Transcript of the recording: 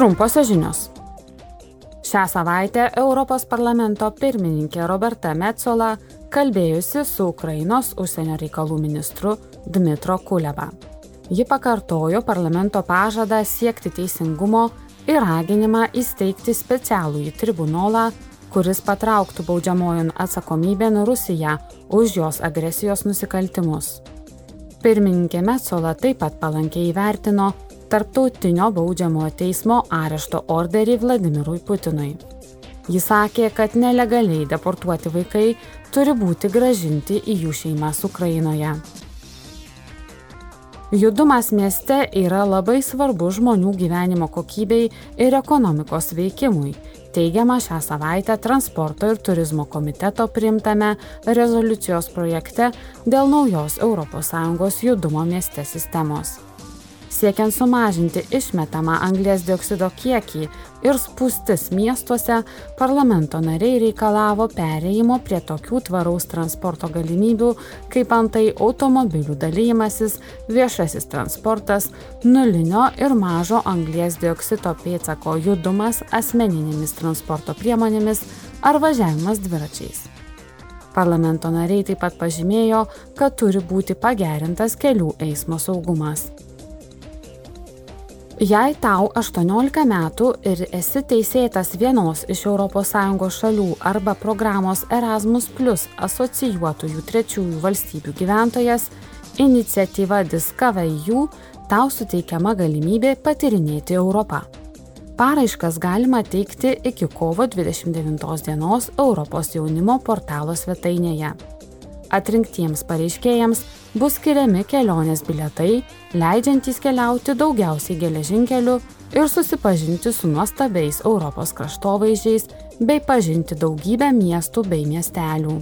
Trumposios žinios. Šią savaitę Europos parlamento pirmininkė Roberta Metzola kalbėjusi su Ukrainos užsienio reikalų ministru Dmitro Kuleva. Ji pakartojo parlamento pažadą siekti teisingumo ir raginimą įsteigti specialųjį tribunolą, kuris patrauktų baudžiamojon atsakomybėn Rusiją už jos agresijos nusikaltimus. Pirmininkė Metzola taip pat palankiai įvertino tarptautinio baudžiamojo teismo arešto orderį Vladimirui Putinui. Jis sakė, kad nelegaliai deportuoti vaikai turi būti gražinti į jų šeimas Ukrainoje. Judumas mieste yra labai svarbus žmonių gyvenimo kokybei ir ekonomikos veikimui, teigiama šią savaitę transporto ir turizmo komiteto priimtame rezoliucijos projekte dėl naujos ES judumo mieste sistemos siekiant sumažinti išmetamą anglies dioksido kiekį ir spūstis miestuose parlamento nariai reikalavo perėjimo prie tokių tvaraus transporto galimybių kaip antai automobilių dalijimasis viešasis transportas nulinio ir mažo anglies dioksido pėdsako judumas asmeninėmis transporto priemonėmis ar važiavimas dviračiais Parlamento nariai taip pat pažymėjo, kad turi būti pagerintas kelių eismo saugumas. Jei tau 18 metų ir esi teisėtas vienos iš ES šalių arba programos Erasmus Plus asocijuotųjų trečiųjų valstybių gyventojas, iniciatyva Discover EU tau suteikiama galimybė patirinėti Europą. Paraiškas galima teikti iki kovo 29 dienos Europos jaunimo portalo svetainėje. Atrinktiems pareiškėjams bus skiriami kelionės bilietai, leidžiantys keliauti daugiausiai geležinkeliu ir susipažinti su nuostabiais Europos kraštovaizdžiais bei pažinti daugybę miestų bei miestelių.